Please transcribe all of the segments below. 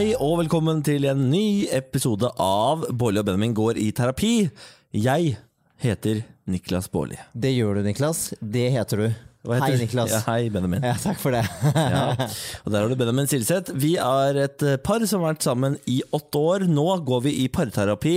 hei og velkommen til en ny episode av Bårli og Benjamin går i terapi. Jeg heter Niklas Bårli. Det gjør du, Niklas. Det heter du. Hei. Niklas. Ja, hei, Benjamin. Ja, takk for det. Ja. Og der har du Benjamin Silseth. Vi er et eh, par som har vært sammen i åtte år. Nå går vi i parterapi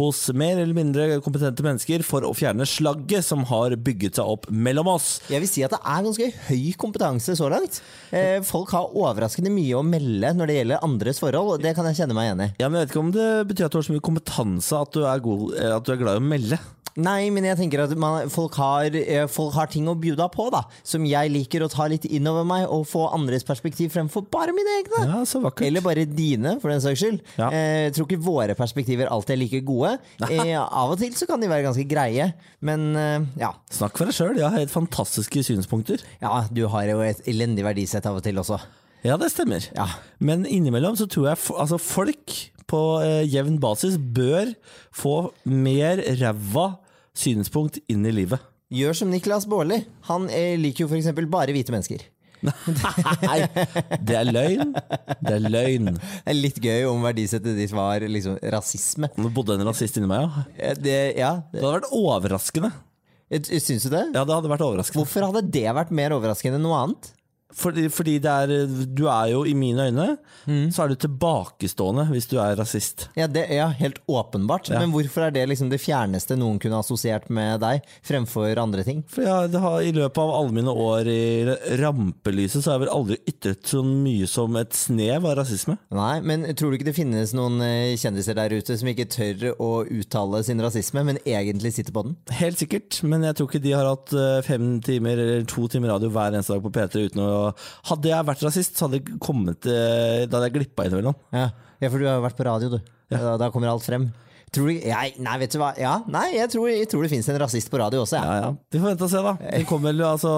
hos mer eller mindre kompetente mennesker for å fjerne slagget som har bygget seg opp mellom oss. Jeg vil si at det er ganske høy kompetanse så langt. Eh, Folk har overraskende mye å melde når det gjelder andres forhold, og det kan jeg kjenne meg igjen i. Ja, men Jeg vet ikke om det betyr at du har så mye kompetanse at du er, god, eh, at du er glad i å melde. Nei, men jeg tenker at man, folk, har, eh, folk har ting å bjuda på, da. Som jeg liker å ta litt innover meg og få andres perspektiv fremfor bare mine egne. Ja, så vakkert. Eller bare dine, for den saks skyld. Ja. Eh, tror ikke våre perspektiver alltid er like gode. Eh, av og til så kan de være ganske greie, men eh, ja. Snakk for deg sjøl, jeg har helt fantastiske synspunkter. Ja, du har jo et elendig verdisett av og til også. Ja, det stemmer. Ja. Men innimellom så tror jeg altså folk på eh, jevn basis bør få mer ræva synspunkt inn i livet. Gjør som Niklas Baarli. Han eh, liker jo f.eks. bare hvite mennesker. Nei, det er løgn. Det er løgn. Det er litt gøy om verdisettet ditt var liksom rasisme. Nå bodde en rasist inni meg, ja. Det, ja, Det hadde vært overraskende. det, syns du det? Ja, det hadde vært overraskende. Hvorfor hadde det vært mer overraskende enn noe annet? Fordi, fordi det er Du er jo, i mine øyne, så er du tilbakestående hvis du er rasist. Ja, det, er helt åpenbart. Ja. Men hvorfor er det liksom det fjerneste noen kunne assosiert med deg, fremfor andre ting? For jeg, det har, I løpet av alle mine år i rampelyset så har jeg vel aldri ytret så mye som et snev av rasisme. Nei, men tror du ikke det finnes noen eh, kjendiser der ute som ikke tør å uttale sin rasisme, men egentlig sitter på den? Helt sikkert, men jeg tror ikke de har hatt eh, fem timer eller to timer radio hver eneste dag på P3 uten å Hadde jeg vært rasist, så hadde jeg kommet eh, Da hadde jeg glippa innimellom. Ja. ja, for du har jo vært på radio, du. Da, da kommer alt frem. Tror du jeg, Nei, vet du hva. Ja, nei, jeg tror, jeg tror det finnes en rasist på radio også, ja. Ja, ja. Vi får vente og se, da. Det kommer vel, altså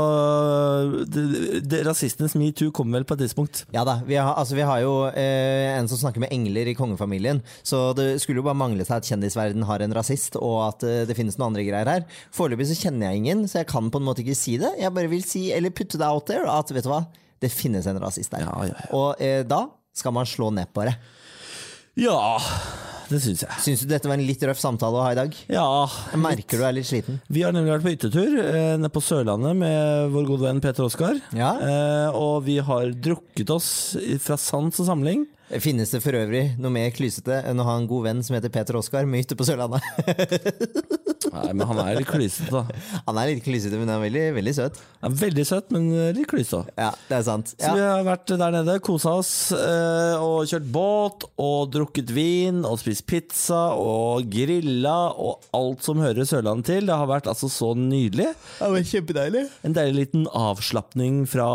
det, det, Rasistenes metoo kommer vel på et tidspunkt. Ja da, vi har, altså vi har jo eh, en som snakker med engler i kongefamilien, så det skulle jo bare mangle seg at kjendisverden har en rasist, og at eh, det finnes noen andre greier her. Foreløpig så kjenner jeg ingen, så jeg kan på en måte ikke si det. Jeg bare vil si, eller putte det out there, at vet du hva, det finnes en rasist der. Ja, ja, ja. Og eh, da skal man slå ned på det. Ja, det syns jeg. Syns du dette var en litt røff samtale å ha i dag? Ja. Jeg merker du er litt sliten. Vi har nemlig vært på hyttetur eh, nede på Sørlandet med vår gode venn Peter Oskar. Ja. Eh, og vi har drukket oss fra sans og samling. Finnes det for øvrig noe mer klysete enn å ha en god venn som heter Peter Oskar med hytte på Sørlandet? Nei, men han er litt klysete, da. Han er litt klysete, men han er veldig, veldig søt. Han er veldig søt, men eh, litt klysete. Ja, det er sant. Så vi har vært der nede, kosa oss eh, og kjørt båt og drukket vin og spist pizza og grilla og alt som hører Sørlandet til. Det har vært altså så nydelig. Det var kjempedeilig. En deilig liten avslapning fra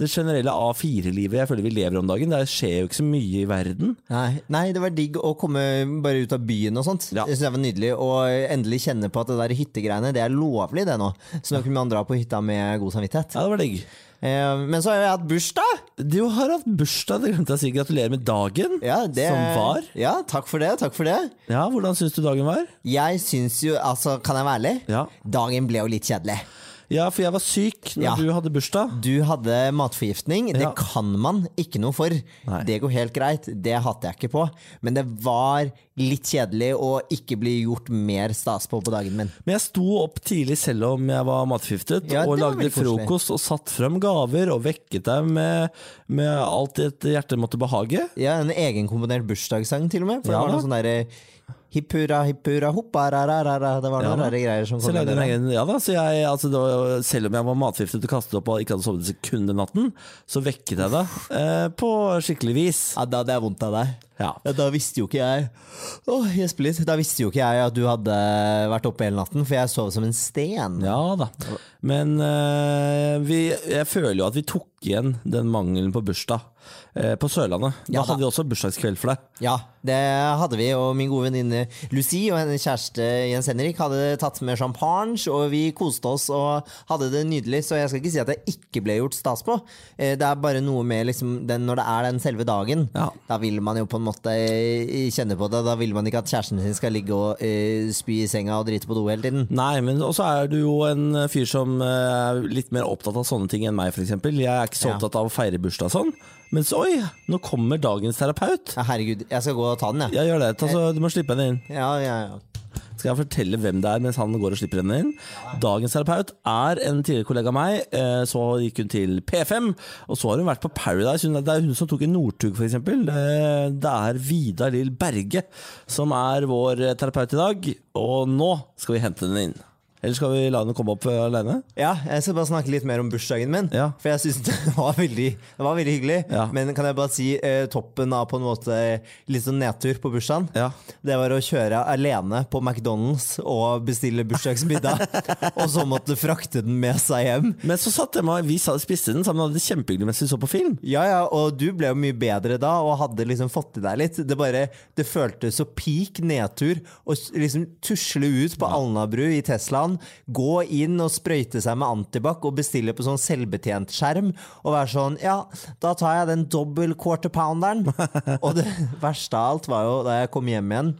det generelle A4-livet jeg føler vi lever om dagen. Det skjer jo ikke så mye i verden. Nei, nei, det var digg å komme bare ut av byen og sånt. Ja. Det synes det var nydelig Og endelig kjenne på at det der hyttegreiene, det er lovlig det nå. Så nå kunne man dra på hytta med god samvittighet. Ja, det var digg. Eh, men så har jeg hatt bursdag! Du har hatt bursdag, det glemte jeg å si. Gratulerer med dagen Ja, det, som var. Ja, takk for det. Takk for det. Ja, Hvordan syns du dagen var? Jeg syns jo, altså, kan jeg være ærlig? Ja. Dagen ble jo litt kjedelig. Ja, for jeg var syk når Ja. du hadde bursdag. Du hadde matforgiftning. Det Ja. kan man ikke noe for. Nei. Det går helt greit. Det hater jeg ikke på. Men det var litt kjedelig å ikke bli gjort mer stas på på dagen min. Men jeg sto opp tidlig selv om jeg var matforgiftet, Ja, og lagde frokost og satt frem gaver og vekket deg med, med alt et hjerte måtte behage. Ja, En egenkomponert bursdagssang til og med. For Ja det var noe sånn derre Hipp hurra, hipp hurra, hoppa ra-ra-ra-ra. Det var noen ja, rare greier som kom der. egen, ja da, så jeg, altså var, selv om jeg var matforgiftet og kastet opp og ikke hadde sovet et sekund den natten, så vekket jeg deg eh, på skikkelig vis. Ja, Da hadde jeg vondt av deg. Ja. Ja, da visste jo ikke jeg Åh, gjespe litt. Da visste jo ikke jeg at du hadde vært oppe hele natten, for jeg sov som en sten. Ja da. Men eh, vi, jeg føler jo at vi tok igjen den mangelen på bursdag på Sørlandet. Da Ja hadde vi også bursdagskveld for deg. Ja, det hadde vi, og min gode venninne Lucie og hennes kjæreste Jens Henrik hadde tatt med champagne, og vi koste oss og hadde det nydelig, så jeg skal ikke si at det ikke ble gjort stas på. Eh, Det er bare noe med liksom, den, når det er den selve dagen, Ja. da vil man jo på en måte eh, kjenne på det. Da vil man ikke at kjæresten sin skal ligge og uh, spy i senga og drite på do hele tiden. Nei, men også er du jo en fyr som eh, er litt mer opptatt av sånne ting enn meg, f.eks. Jeg er ikke så opptatt av å feire bursdag sånn, Men så, oi, nå kommer dagens terapeut. Ja, herregud, jeg skal gå og ta den, jeg. Ja, gjør det. Ta, så, du må slippe henne inn. Ja, ja, ja. Skal jeg fortelle hvem det er mens han går og slipper henne inn? Dagens terapeut er en tidligere kollega av meg. eh, Så gikk hun til P5, og så har hun vært på Paradise. Det er hun som tok en Northug, f.eks. Det er Vidar Lill Berge som er vår eh, terapeut i dag. Og nå skal vi hente henne inn. Eller skal vi la den komme opp eh, alene? Ja, jeg skal bare snakke litt mer om bursdagen min. Ja. For jeg synes det det var veldig hyggelig. Ja. Men kan jeg bare si eh, toppen av på en måte litt sånn nedtur på bursdagen? Ja. Det var å kjøre alene på McDonald's og bestille bursdagsmiddag. og så måtte frakte den med seg hjem. Men så satt jeg med, vi spiste den sammen og hadde det kjempehyggelig mens vi så på film. Ja, ja, og du ble jo mye bedre da og hadde liksom fått i deg litt. Det bare, det føltes så peak nedtur å liksom tusle ut på Alnabru i Teslaen, gå inn og sprøyte seg med antibac og bestille på sånn selvbetjent skjerm og være sånn Ja, da tar jeg den dobbel quarter pounderen. og det verste av alt var jo da jeg kom hjem igjen.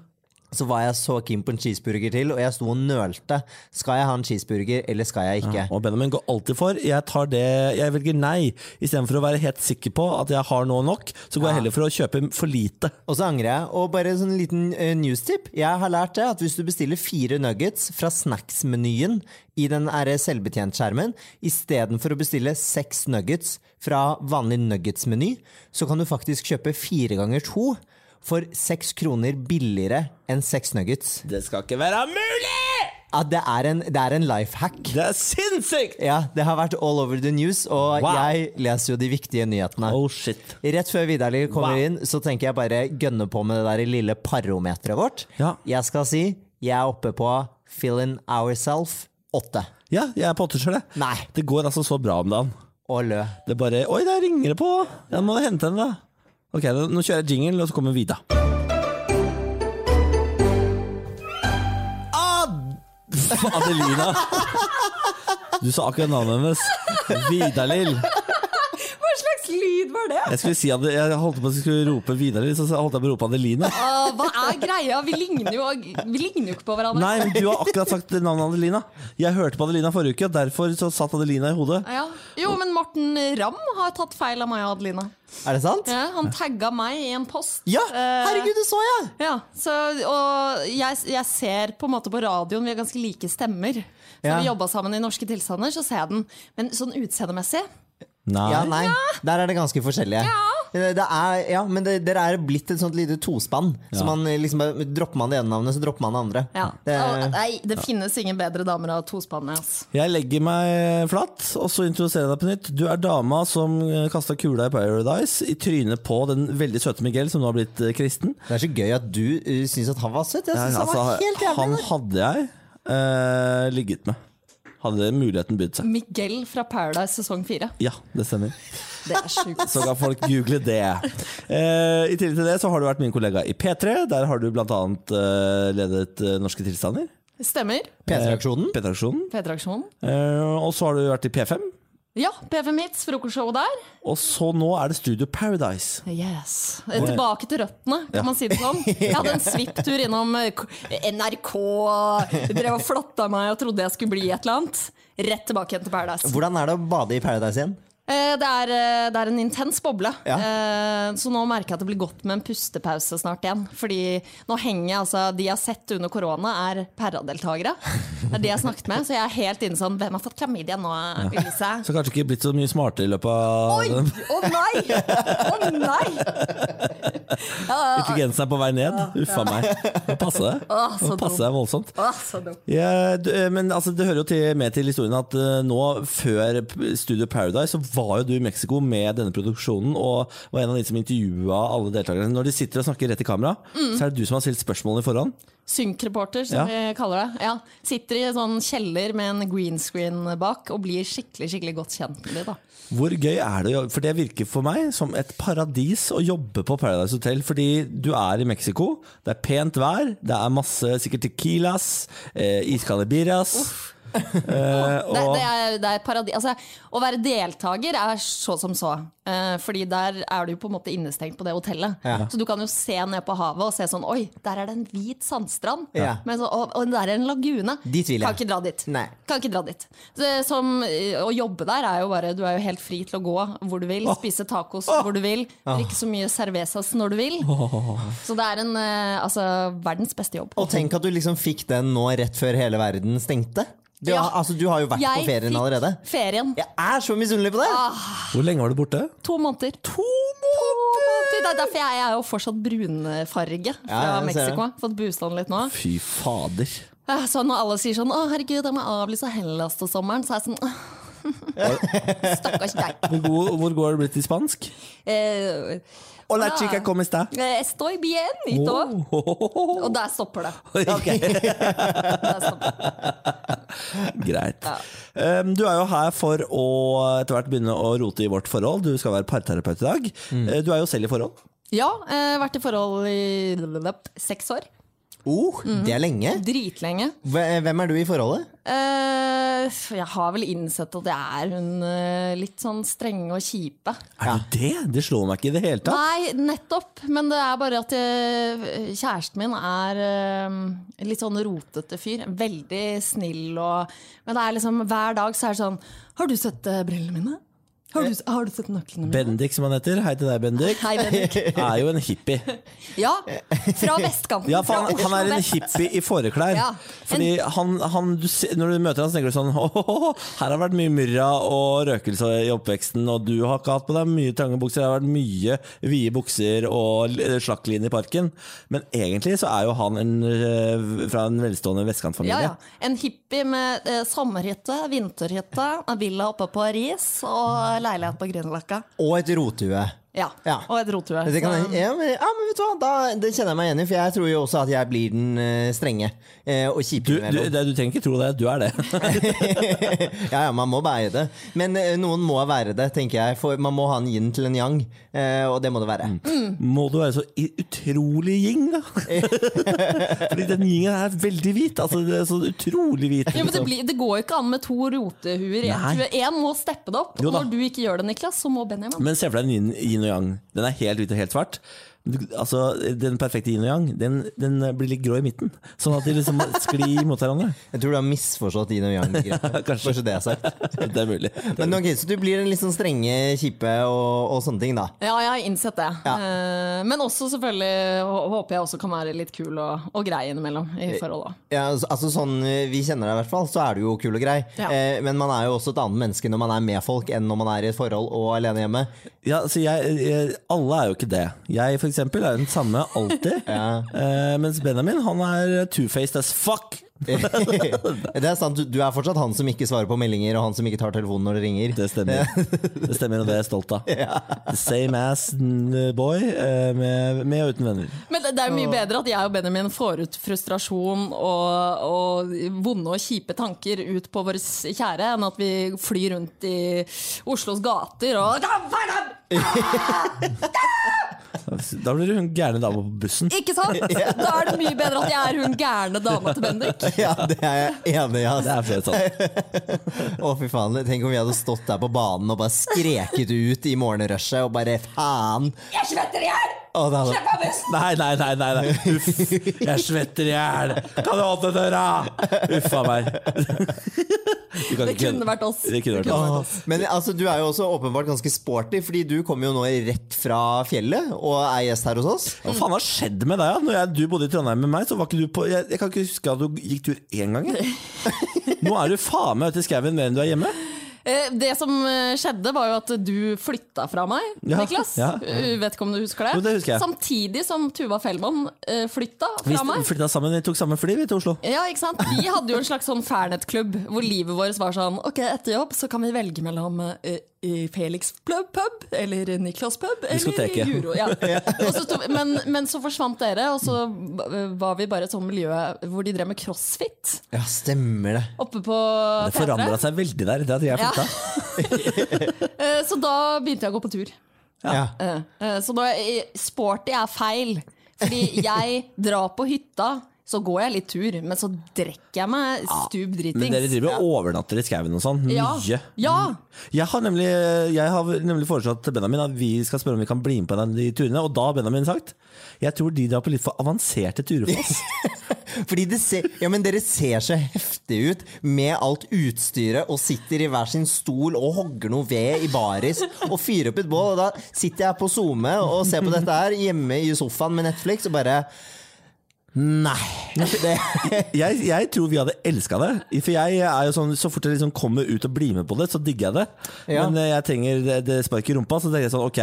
Så var jeg så keen på en cheeseburger til, og jeg sto og nølte. Skal jeg ha en cheeseburger, eller skal jeg ikke? Og Benjamin går alltid for. Jeg tar det, jeg velger nei. Istedenfor å være helt sikker på at jeg har nå nok, så går jeg heller for å kjøpe for lite. Og så angrer jeg. Og bare en sånn liten uh, newstip. Jeg har lært det at hvis du bestiller fire nuggets fra snacksmenyen i den er selvbetjentskjermen, istedenfor å bestille seks nuggets fra vanlig nuggetsmeny, så kan du faktisk kjøpe fire ganger to for seks kroner billigere enn seks nuggets. Det skal ikke være mulig! Ja, det er en, det er en life hack. Det er sinnssykt! Ja, det har vært all over the news, og Wow. jeg leser jo de viktige nyhetene. Oh shit. Rett før Vidar-Lill kommer Wow. inn, så tenker jeg bare gønne på med det der lille parometeret vårt. Ja. Jeg skal si jeg er oppe på fill in ourself 8. Ja, jeg er på åtte sjøl, jeg. Det går altså så bra om dagen. Og lø. Det bare Oi, der ringer det på! Jeg må hente henne, da. Ok, nå kjører jeg jingle, og så kommer Vida. Ad- Adelina! Du sa akkurat navnet hennes. Vidalill. Hva slags lyd var det? Jeg skulle si at jeg holdt på å skulle rope Vidalill, så holdt jeg på å rope Adelina. Ah, hva er greia? Vi ligner, jo, vi ligner jo ikke på hverandre. Nei, men du har akkurat sagt navnet Adelina. Jeg hørte på Adelina forrige uke, og derfor så satt Adelina i hodet. Ja. Jo, men Morten Ramm har tatt feil av meg og Adelina. Er det sant? Ja, han tagga meg i en post. Ja! Eh, Herregud, det så jeg! Ja, så, og jeg, jeg ser på en måte på radioen, vi har ganske like stemmer. Så Ja. vi jobba sammen i Norske tilstander, så ser jeg den. Men sånn utseendemessig Nei. Ja, nei. Der er det ganske forskjellige. Det er, ja, men det, dere er blitt et sånt lite tospann. Så man liksom bare, Dropper man det ene navnet, så dropper man det andre. ja. Det, Og, Nei, det finnes ingen bedre damer av tospannet. Altså. Jeg legger meg flatt, og så introduserer jeg deg på nytt. Du er dama som kasta kula i Paradise i trynet på den veldig søte Miguel, som nå har blitt eh, kristen. det er så gøy at du uh, syns at han var søt. Jeg Ja, synes han altså, var helt jævlig. han hadde jeg uh, ligget med. Hadde muligheten bydd seg. Miguel fra Paradise sesong fire. Ja, det stemmer. Det er sjukt. Så kan folk google det. Eh, I tillegg til det så har du vært min kollega i P3. Der har du bl.a. Eh, ledet eh, Norske tilstander. Stemmer. P3-aksjonen? P3-aksjonen. P3-aksjonen. Eh, og så har du vært i P5. Ja, PFM Hits, frokostshowet der. Og så nå er det Studio Paradise. Yes. Tilbake til røttene, kan man si det sånn. Jeg hadde en svipptur innom eh, NRK, drev og flotta meg og trodde jeg skulle bli et eller annet. Rett tilbake igjen til Paradise. Hvordan er det å bade i Paradise igjen? Eh, Det er, eh, det er en intens boble. Ja. Eh, Så nå merker jeg at det blir godt med en pustepause snart igjen. Fordi nå henger altså De jeg har sett under korona, er paradeltakere. Det er de jeg har snakket med. Så jeg er helt inne sånn Hvem har fått klamydia nå, Elise? Så kanskje ikke blitt så mye smartere i løpet av Oi! Å Å nei! Å nei! Intelligensen er på vei ned. Uffa meg. Må passe deg. Må passe deg voldsomt. Å, så dumt. Ja, men altså, det hører jo til, med til historien at nå, før Studio Paradise, så var jo du i Mexico med denne produksjonen og var en av de som intervjua alle deltakerne. Når de sitter og snakker rett i kamera, Mm. så er det du som har stilt spørsmålene i forhånd. Synkreporter, som Ja. vi kaller det. Ja, sitter i en sånn kjeller med en green screen bak og blir skikkelig skikkelig godt kjent med dem. Hvor gøy er det? For det virker for meg som et paradis å jobbe på Paradise Hotel. Fordi du er i Mexico, det er pent vær, det er masse sikkert tequilas, eh, iskalde birras. Eh, Det, og, det, er, det er. Altså, å være deltaker er så som så. Uh, fordi der er du på en måte innestengt på det hotellet. Ja. Så du kan jo se ned på havet og se sånn Oi, der er det en hvit sandstrand. Ja. Men så, og, og der er en lagune. Kan ikke dra dit. Nei. Kan ikke dra dit. Det som, eh, å jobbe der er jo bare Du er jo helt fri til å gå hvor du vil, spise tacos hvor du vil, drikke så mye cervezas når du vil. Så det er en uh, altså, verdens beste jobb. Og tenk at du liksom fikk den nå rett før hele verden stengte. Du, Ja. har, altså, du har jo vært på ferien allerede. ferien. Jeg er så misunnelig på det! hvor lenge var du borte? To måneder. To måneder! Det er derfor jeg er jo fortsatt brunfarge fra Ja, Mexico. Fått boosta litt nå. Fy fader. Så når alle sier sånn 'Å, herregud, jeg må avlyse Hellas til sommeren', så er jeg sånn «Åh, Stakkars deg. Hvor, god, hvor går det blitt i spansk? Eh, Hola, Hola. chica, ¿cómo está? eh, Estoy bien, ito. Oh. Og der stopper det. Okay. Der stopper det. Greit. Um, du er jo her for å etter hvert begynne å rote i vårt forhold. Du skal være parterapeut i dag. Mm. Du er jo selv i forhold. Ja, jeg har vært i forhold i seks år. Oh, det er lenge. Dritlenge. Hvem er du i forholdet? Uh, jeg har vel innsett at jeg er hun uh, litt sånn strenge og kjipe. Er du det? Det slår meg ikke i det hele tatt. Nei, nettopp. Men det er bare at jeg, kjæresten min er uh, litt sånn rotete fyr. Veldig snill og Men det er liksom hver dag så er det sånn Har du sett eh, brillene mine? Har du, har du sett nøklene mine? Bendik, som han heter. Hei til deg, Bendik. Hei, Bendik. Er jo en hippie. Ja, fra vestkanten. Ja, for fra han, han er en hippie i fåreklær. Ja. Fordi han, han, du, Når du møter han, så tenker du sånn «Åhåhå, Her har vært mye myrra og røkelse i oppveksten, og du har ikke hatt på deg mye trange bukser. Det har vært mye vide bukser og slakkline i parken. Men egentlig så er jo han en, øh, fra en velstående Ja, vestkantfamilie. ja. En hippie med eh, sommerhytte, vinterhytte, villa oppe på Ris og leilighet på Grünerløkka. Og et rotue. Ja. Ja. Og et rothue. Det, kan, ja, men, ja, men vet du hva, da, det kjenner jeg meg igjen i, for jeg tror jo også at jeg blir den eh, strenge eh, og kjipe Du, du, du trenger ikke tro det, du er det. ja, ja, man må være det. Men eh, noen må være det, tenker jeg. For man må ha en yin til en yang, eh, og det må det være. Mm. Må du være så utrolig yin, da? Fordi den yingen er veldig hvit. Altså, det er så utrolig hvit. Ja, men det, liksom. blir, det går jo ikke an med to rotehuer. Én må steppe det opp. Og når du ikke gjør det, Niklas, så må Benjamin. Men se for deg en yin, yin og yang. Den er helt hvit og helt svart. Altså, Den perfekte yin og yang den, den blir litt grå i midten. Sånn at de liksom sklir mot hverandre. Jeg tror du har misforstått yin og yang-begrepet. Kanskje. Bare det er sagt. Det er mulig. Men ok, Så du blir en litt sånn strenge, kjipe og, og sånne ting, da. Ja, jeg har innsett det. Ja. Eh, Men også selvfølgelig hå- håper jeg også kan være litt kul og, og grei innimellom i forholdet. Ja, altså, altså sånn eh, Vi kjenner deg i hvert fall, så er du jo kul og grei. Ja. Eh, men man er jo også et annet menneske når man er med folk, enn når man er i et forhold og alene hjemme. Ja, så jeg, jeg, Alle er jo ikke det. Jeg for eksempel er den samme alltid. eh, mens Benjamin han er two-faced as fuck. det er sant, du, du er fortsatt han som ikke svarer på meldinger, og han som ikke tar telefonen når det ringer. Det stemmer, Det stemmer og det er jeg stolt av. The same ass mm, boy eh, med, med og uten venner. Men det, det er jo mye bedre at jeg og Benjamin får ut frustrasjon og, og vonde og kjipe tanker ut på vår kjære, enn at vi flyr rundt i Oslos gater og Da blir du hun gærne dama på bussen. Ikke sant? Da er det mye bedre at jeg er hun gærne dama til Bendik. Ja, det er jeg enig i. Det Altså. er flott sånn. Å, fy faen. Tenk om vi hadde stått der på banen og bare skreket ut i morgenrushet og bare faen. Jeg svetter i hjel! Slipp av bussen! Nei, nei, nei, nei, nei. Uff, jeg svetter i hjel. Kan du åpne døra? Uff a meg. Det ikke- kunne vært oss. Det kunne vært oss. Men altså, du er jo også åpenbart ganske sporty, fordi du kommer jo nå rett fra fjellet og er gjest her hos oss. Hva faen har skjedd med deg? Når jeg, du bodde i Trondheim med meg, så var ikke du på Jeg, jeg kan ikke huske at du gikk tur én gang. Nå er du faen meg ute i skauen mer enn du er hjemme. Eh, Det som eh, skjedde, var jo at du flytta fra meg, Ja, Niklas. ja. Eh, Vet ikke om du husker det? Jo, det husker jeg. Samtidig som Tuva Fellmann flytta flytta Vi meg. flytta sammen, vi tok samme fly vi til Oslo. Ja, ikke sant? Vi hadde jo en slags sånn Fernet-klubb hvor livet vårt var sånn Ok, etter jobb så kan vi velge mellom eh, Felix pub, eller Niklas pub eller Diskoteket. Juro. Ja. Så men, men så forsvant dere, og så var vi bare et sånt miljø hvor de drev med crossfit. Ja, stemmer det. Oppe på Det forandra seg veldig der etter at jeg Ja. flytta. Eh, Så da begynte jeg å gå på tur. Ja. Eh, eh, Så da, sporty er feil. Fordi jeg drar på hytta så går jeg litt tur, men så drikker jeg meg stup Men dere driver og overnatter i skauen og sånn? Ja. Mye. Ja. Jeg har, nemlig, jeg har nemlig foreslått til Benjamin at vi skal spørre om vi kan bli med på den, de turene. Og da har Benjamin sagt jeg tror de drar på litt for avanserte turer for oss. Fordi det ser, ja, men dere ser så heftig ut med alt utstyret og sitter i hver sin stol og hogger noe ved i baris og fyrer opp et bål. Og da sitter jeg på SoMe og ser på dette her hjemme i sofaen med Netflix og bare Nei. Det, jeg, jeg tror vi hadde elska det. For jeg er jo sånn, Så fort jeg liksom kommer ut og blir med på det, så digger jeg det. Ja. Men eh, jeg trenger det, det spark i rumpa, så tenker jeg sånn ok,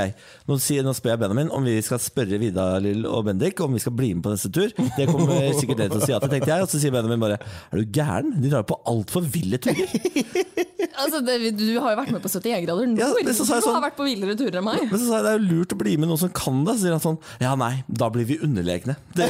nå, nå spør jeg Benjamin om vi skal spørre Vidar Lill og Bendik om vi skal bli med på neste tur. Det kommer sikkert dere til å si ja til, tenkte jeg. Og så sier Benjamin bare er du gæren? De drar på altfor ville turer. Altså, det, du har jo vært med på 71 grader nord. Ja, så sa jeg du sånn- har vært på villere turer enn meg. Men så sa jeg det er jo lurt å bli med noen som kan det. Så sier han sånn ja nei, da blir vi underlegne. Det,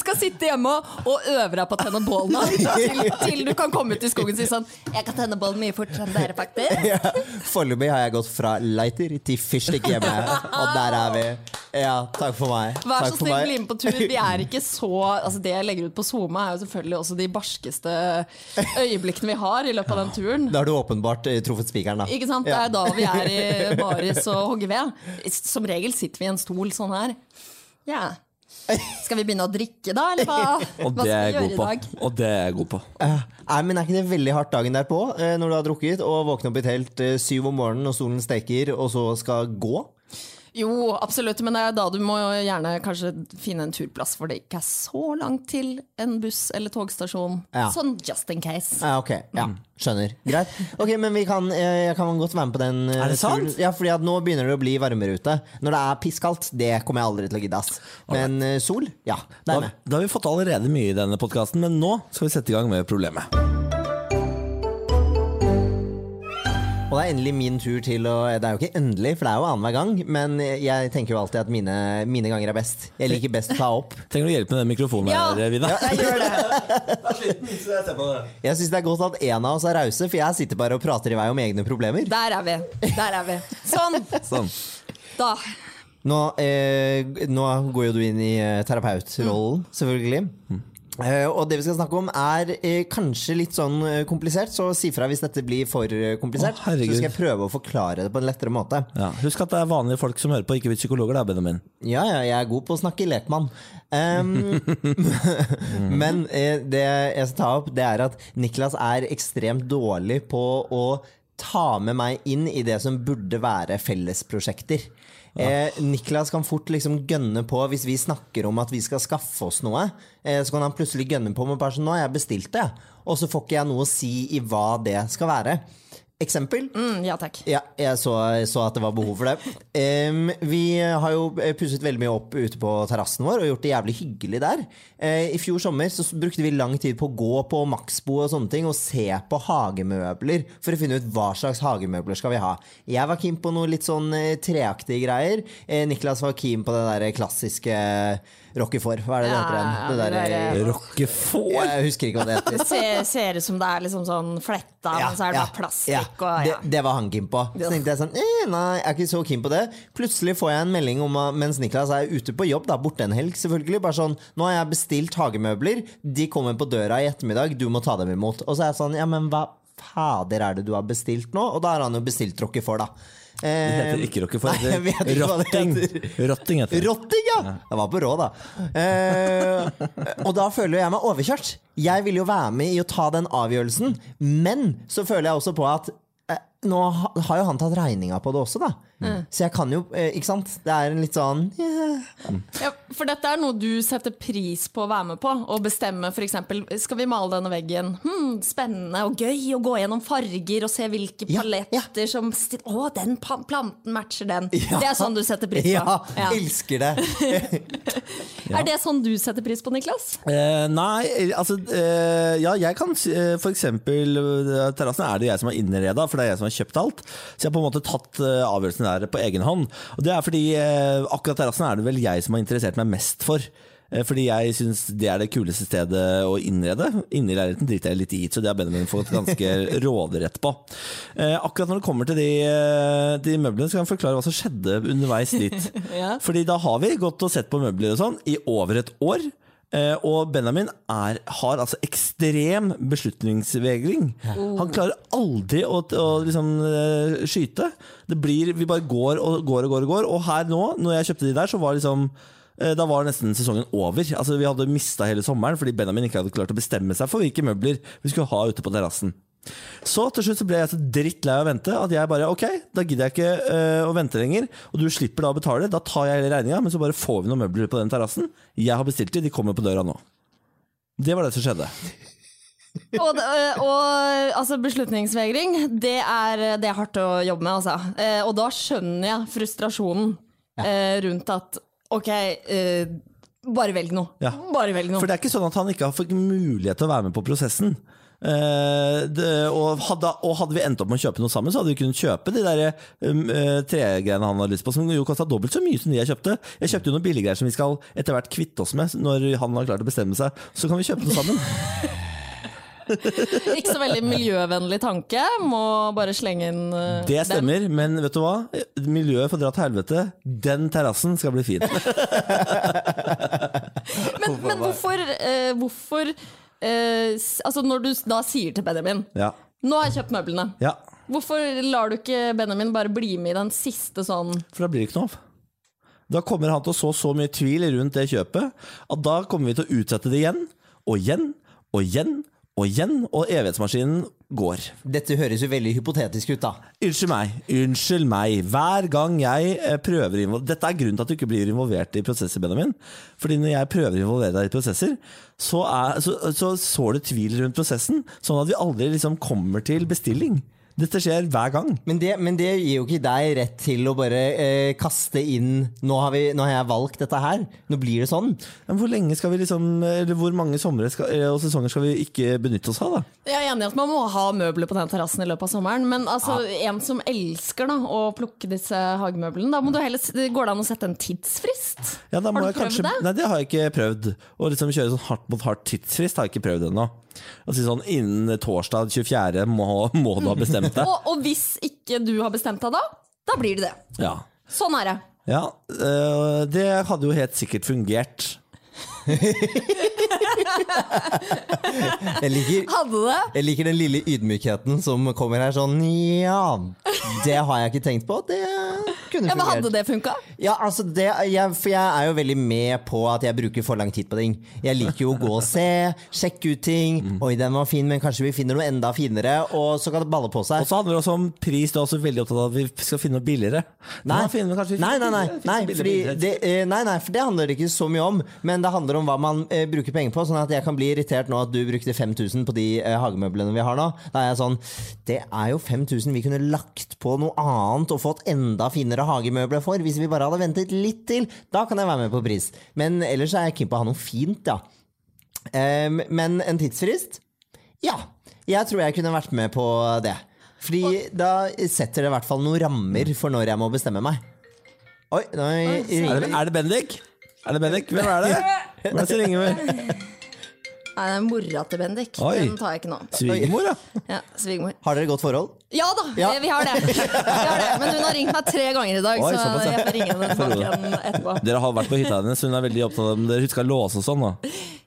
skal sitte hjemme og- øve deg på å tenne bålene til, til du kan komme ut i skogen og si sånn Jeg kan tenne bålen mye fortere enn dere, faktisk. ja. Foreløpig har jeg gått fra lighter til fyrstikk hjemme, og der er vi. Ja, takk for meg. Vær Takk så snill, bli med på tur. Vi er ikke så altså Det jeg legger ut på SoMe, er jo selvfølgelig også de barskeste øyeblikkene vi har i løpet av den turen. Da har du åpenbart eh, truffet spikeren, da. Ikke sant? Det er da vi er i baris og hogger ved. Som regel sitter vi i en stol sånn her. Ja. Skal vi begynne å drikke da, eller hva, og hva det er skal vi gjøre i på. dag? Og det er jeg god på. Uh, Nei, men Er ikke det veldig hardt dagen derpå, uh, når du har drukket og våkner opp i telt uh, syv om morgenen og solen steker, og så skal gå? Jo, absolutt, men det er da du må gjerne kanskje finne en turplass hvor det ikke er så langt til en buss eller togstasjon. Ja. Sånn just in case. Ja, ok, ja, skjønner. Greit. Ok, men vi kan, eh, jeg kan godt være med på den. eh, Er det sant? Ja, fordi at nå begynner det å bli varmere ute. Når det er pisskaldt, det kommer jeg aldri til å gidde. ass. Men eh, sol, ja, det Da, er med. da har vi fått allerede mye i denne podkasten, men nå skal vi sette i gang med problemet. Og det er endelig min tur til å Det er jo ikke endelig, for det er jo annenhver gang, men jeg tenker jo alltid at mine, mine ganger er best. Jeg liker best å ta opp. Trenger du hjelp med den mikrofonen Ja. her, Vida? Jeg gjør det. Jeg syns det er godt at en av oss er rause, for jeg sitter bare og prater i vei om egne problemer. Der er vi. Der er vi. Sånn. Sånn. Da. Nå, eh, nå går jo du inn i eh, terapeutrollen, selvfølgelig. Eh, og det vi skal snakke om er eh, kanskje litt sånn eh, komplisert, så si fra hvis dette blir for eh, komplisert. Å, så skal jeg prøve å forklare det på en lettere måte. Ja. Husk at det er vanlige folk som hører på, ikke vi psykologer, da, Benjamin. Ja, ja, jeg er god på å snakke lekmann. Um, men eh, det jeg skal ta opp, det er at Niklas er ekstremt dårlig på å ta med meg inn i det som burde være fellesprosjekter. Eh, Niklas kan fort liksom gønne på hvis vi snakker om at vi skal skaffe oss noe. Eh, så kan han plutselig gønne på med bare sånn Nå har jeg bestilt det, og så får ikke jeg noe å si i hva det skal være. Eksempel. Mm, ja takk. Ja, jeg så, så at det var behov for det. Um, vi har jo pusset veldig mye opp ute på terrassen vår og gjort det jævlig hyggelig der. Uh, I fjor sommer så brukte vi lang tid på å gå på Maxbo og sånne ting og se på hagemøbler for å finne ut hva slags hagemøbler skal vi ha. Jeg var keen på noe litt sånn eh, treaktige greier. Uh, Niklas var keen på det der klassiske Rockefort. Hva er det det heter igjen? Ja, Det det der, der, eh, jeg husker ikke hva det heter. Det ser, ser ut som det er liksom sånn fletta, men så er det bare plastikk og ja. det, det var han keen på. Så tenkte jeg sånn eh, Nei, jeg er ikke så keen på det. Plutselig får jeg en melding om mens Niklas er ute på jobb, da, borte en helg, selvfølgelig. Bare sånn Nå har jeg bestilt hagemøbler. De kommer på døra i ettermiddag. Du må ta dem imot. Og så er jeg sånn Ja, men hva fader er det du har bestilt nå? Og da har han jo bestilt Rockefort, da. Det heter Eh, ikke det Rotting. Rotting heter det. Rotting, ja! Jeg var på råd, da. Eh, og da føler jeg meg overkjørt. Jeg vil jo være med i å ta den avgjørelsen, men så føler jeg også på at nå har jo han tatt regninga på det også, da. Så jeg kan jo eh, Ikke sant? Det er en litt sånn yeah. Ja, for dette er noe du setter pris på å være med på. Og bestemme f.eks. Skal vi male denne veggen? Hmm, spennende og gøy å gå gjennom farger og se hvilke Ja, paletter som sti- Å, den planten matcher den. Ja. Det er sånn du setter pris på. Ja, Ja. elsker det! Er det sånn du setter pris på, Niklas? Eh, nei, eh, altså eh, Ja, jeg kan uh, f.eks. for eksempel eh, Terrassen er det jeg som har innreda, for det er jeg som har kjøpt alt. Så jeg har på en måte tatt eh, avgjørelsen der på egen hånd. Og det er fordi eh, akkurat terrassen er det vel jeg som har interessert meg mest for. Eh, Fordi jeg syns det er det kuleste stedet å innrede. Inni leiligheten driter jeg litt i, så det har Benjamin fått ganske råderett på. Eh, akkurat når det kommer til de, de møblene, så kan jeg forklare hva som skjedde underveis dit. Ja. Fordi da har vi gått og sett på møbler og sånn i over et år. Eh, og Benjamin er, har altså ekstrem beslutningsvegring. Han klarer aldri å, å liksom, eh, skyte. Det blir, vi bare går og går og går. Og går Og her nå, når jeg kjøpte de der, så var liksom eh, da var nesten sesongen over. Altså Vi hadde mista hele sommeren fordi Benjamin ikke hadde klart å bestemme seg for hvilke møbler vi skulle ha ute på terrassen. Så til slutt så ble jeg så drittlei av å vente at jeg bare ok, da gidder jeg ikke øh, å vente lenger. Og du slipper da å betale, da tar jeg hele regninga, men så bare får vi noen møbler på den terrassen. Jeg har bestilt de, de kommer på døra nå. Det var det som skjedde. Og, det- og altså, beslutningsvegring, det er, det er hardt å jobbe med, altså. Eh, og da skjønner jeg frustrasjonen ja. rundt at ok, eh, bare velg noe. Ja. Bare velg noe. For det er ikke sånn at han ikke har fått mulighet til å være med på prosessen. Eh, det, og, hadde, og hadde vi endt opp med å kjøpe noe sammen, så hadde vi kunnet kjøpe de der eh, tregreiene han hadde lyst på, som jo kosta dobbelt så mye som de jeg kjøpte. Jeg kjøpte jo noen billiggreier som vi skal etter hvert kvitte oss med når han har klart å bestemme seg. Så kan vi kjøpe noe sammen. Ikke så veldig miljøvennlig tanke. Må bare slenge inn uh, Det den. stemmer, men vet du hva? Miljøet får dra til helvete. Den terrassen skal bli fin. Men, men hvorfor, uh, hvorfor eh, s- Altså Når du da sier til Benjamin Ja. Nå har jeg kjøpt møblene. ja. Hvorfor lar du ikke Benjamin bare bli med i den siste sånn For da blir det ikke noe av. Da kommer han til å så så mye tvil rundt det kjøpet at da kommer vi til å utsette det igjen og igjen og igjen og igjen, og evighetsmaskinen går. Dette høres jo veldig hypotetisk ut, da. Unnskyld meg, unnskyld meg. Hver gang jeg eh, prøver Dette er grunnen til at du ikke blir involvert i prosesser, Benjamin. Fordi når jeg prøver å involvere deg i prosesser, så, er, så, så sår du tvil rundt prosessen, sånn at vi aldri liksom kommer til bestilling. Dette skjer hver gang. Men det, men det gir jo ikke deg rett til å bare eh, kaste inn nå har, vi, 'Nå har jeg valgt dette her'. Nå blir det sånn. Men hvor lenge skal vi liksom Eller hvor mange somre skal, eh, og sesonger skal vi ikke benytte oss av, da? Jeg er enig i at man må ha møbler på den terrassen i løpet av sommeren, men altså, en som elsker da, å plukke disse hagemøblene, da må du heller, går det an å sette en tidsfrist? Ja, da må har du jeg kanskje, prøvd det? Nei, det har jeg ikke prøvd. Å liksom kjøre sånn hardt mot hardt tidsfrist har jeg ikke prøvd ennå. Å si sånn innen torsdag 24. må, må du ha bestemt deg. Og, og hvis ikke du har bestemt deg da, da blir det det. Ja. Sånn er det. ja øh, det hadde jo helt sikkert fungert. Jeg liker, Hadde det? jeg liker den lille ydmykheten som kommer her sånn Ja, det har jeg ikke tenkt på. Det kunne fungert. Ja, men Hadde det funka? Ja, altså det, jeg, for jeg er jo veldig med på at jeg bruker for lang tid på ting. Jeg liker jo å gå og se, sjekke ut ting. Mm. Oi, den var fin, men kanskje vi finner noe enda finere. Og så kan det balle på seg. Og så handler det også om pris. Du er også veldig opptatt av at vi skal finne noe billigere. Nei. Finner nei, nei, nei, nei, fordi det, eh, nei, nei, for det handler det ikke så mye om. Men det handler om hva man eh, bruker penger på. Sånn at jeg kan bli irritert nå at du brukte 5000 på de eh, hagemøblene vi har nå. Da er jeg sånn Det er jo 5000 vi kunne lagt på noe annet og fått enda finere hagemøbler for. Hvis vi bare hadde ventet litt til. Da kan jeg være med på pris. Men ellers er jeg keen på å ha noe fint, ja. Um, men en tidsfrist? Ja. Jeg tror jeg kunne vært med på det. Fordi da setter det i hvert fall noen rammer for når jeg må bestemme meg. Oi, nå Oi, ringer Er det, er det Bendik? Er det Bendik? Hvem er det? Hvem er det som ringer med? Nei, det er mora til Bendik. Oi. Den tar jeg ikke nå. Svigermor, da. Ja, Svigermor. Har dere godt forhold? Ja da, Ja. Vi, har det. vi har det. Men hun har ringt meg tre ganger i dag, Oi, så jeg får ringe henne tilbake etterpå. Dere har vært på hytta hennes, hun er veldig opptatt av om dere husker å låse og sånn. da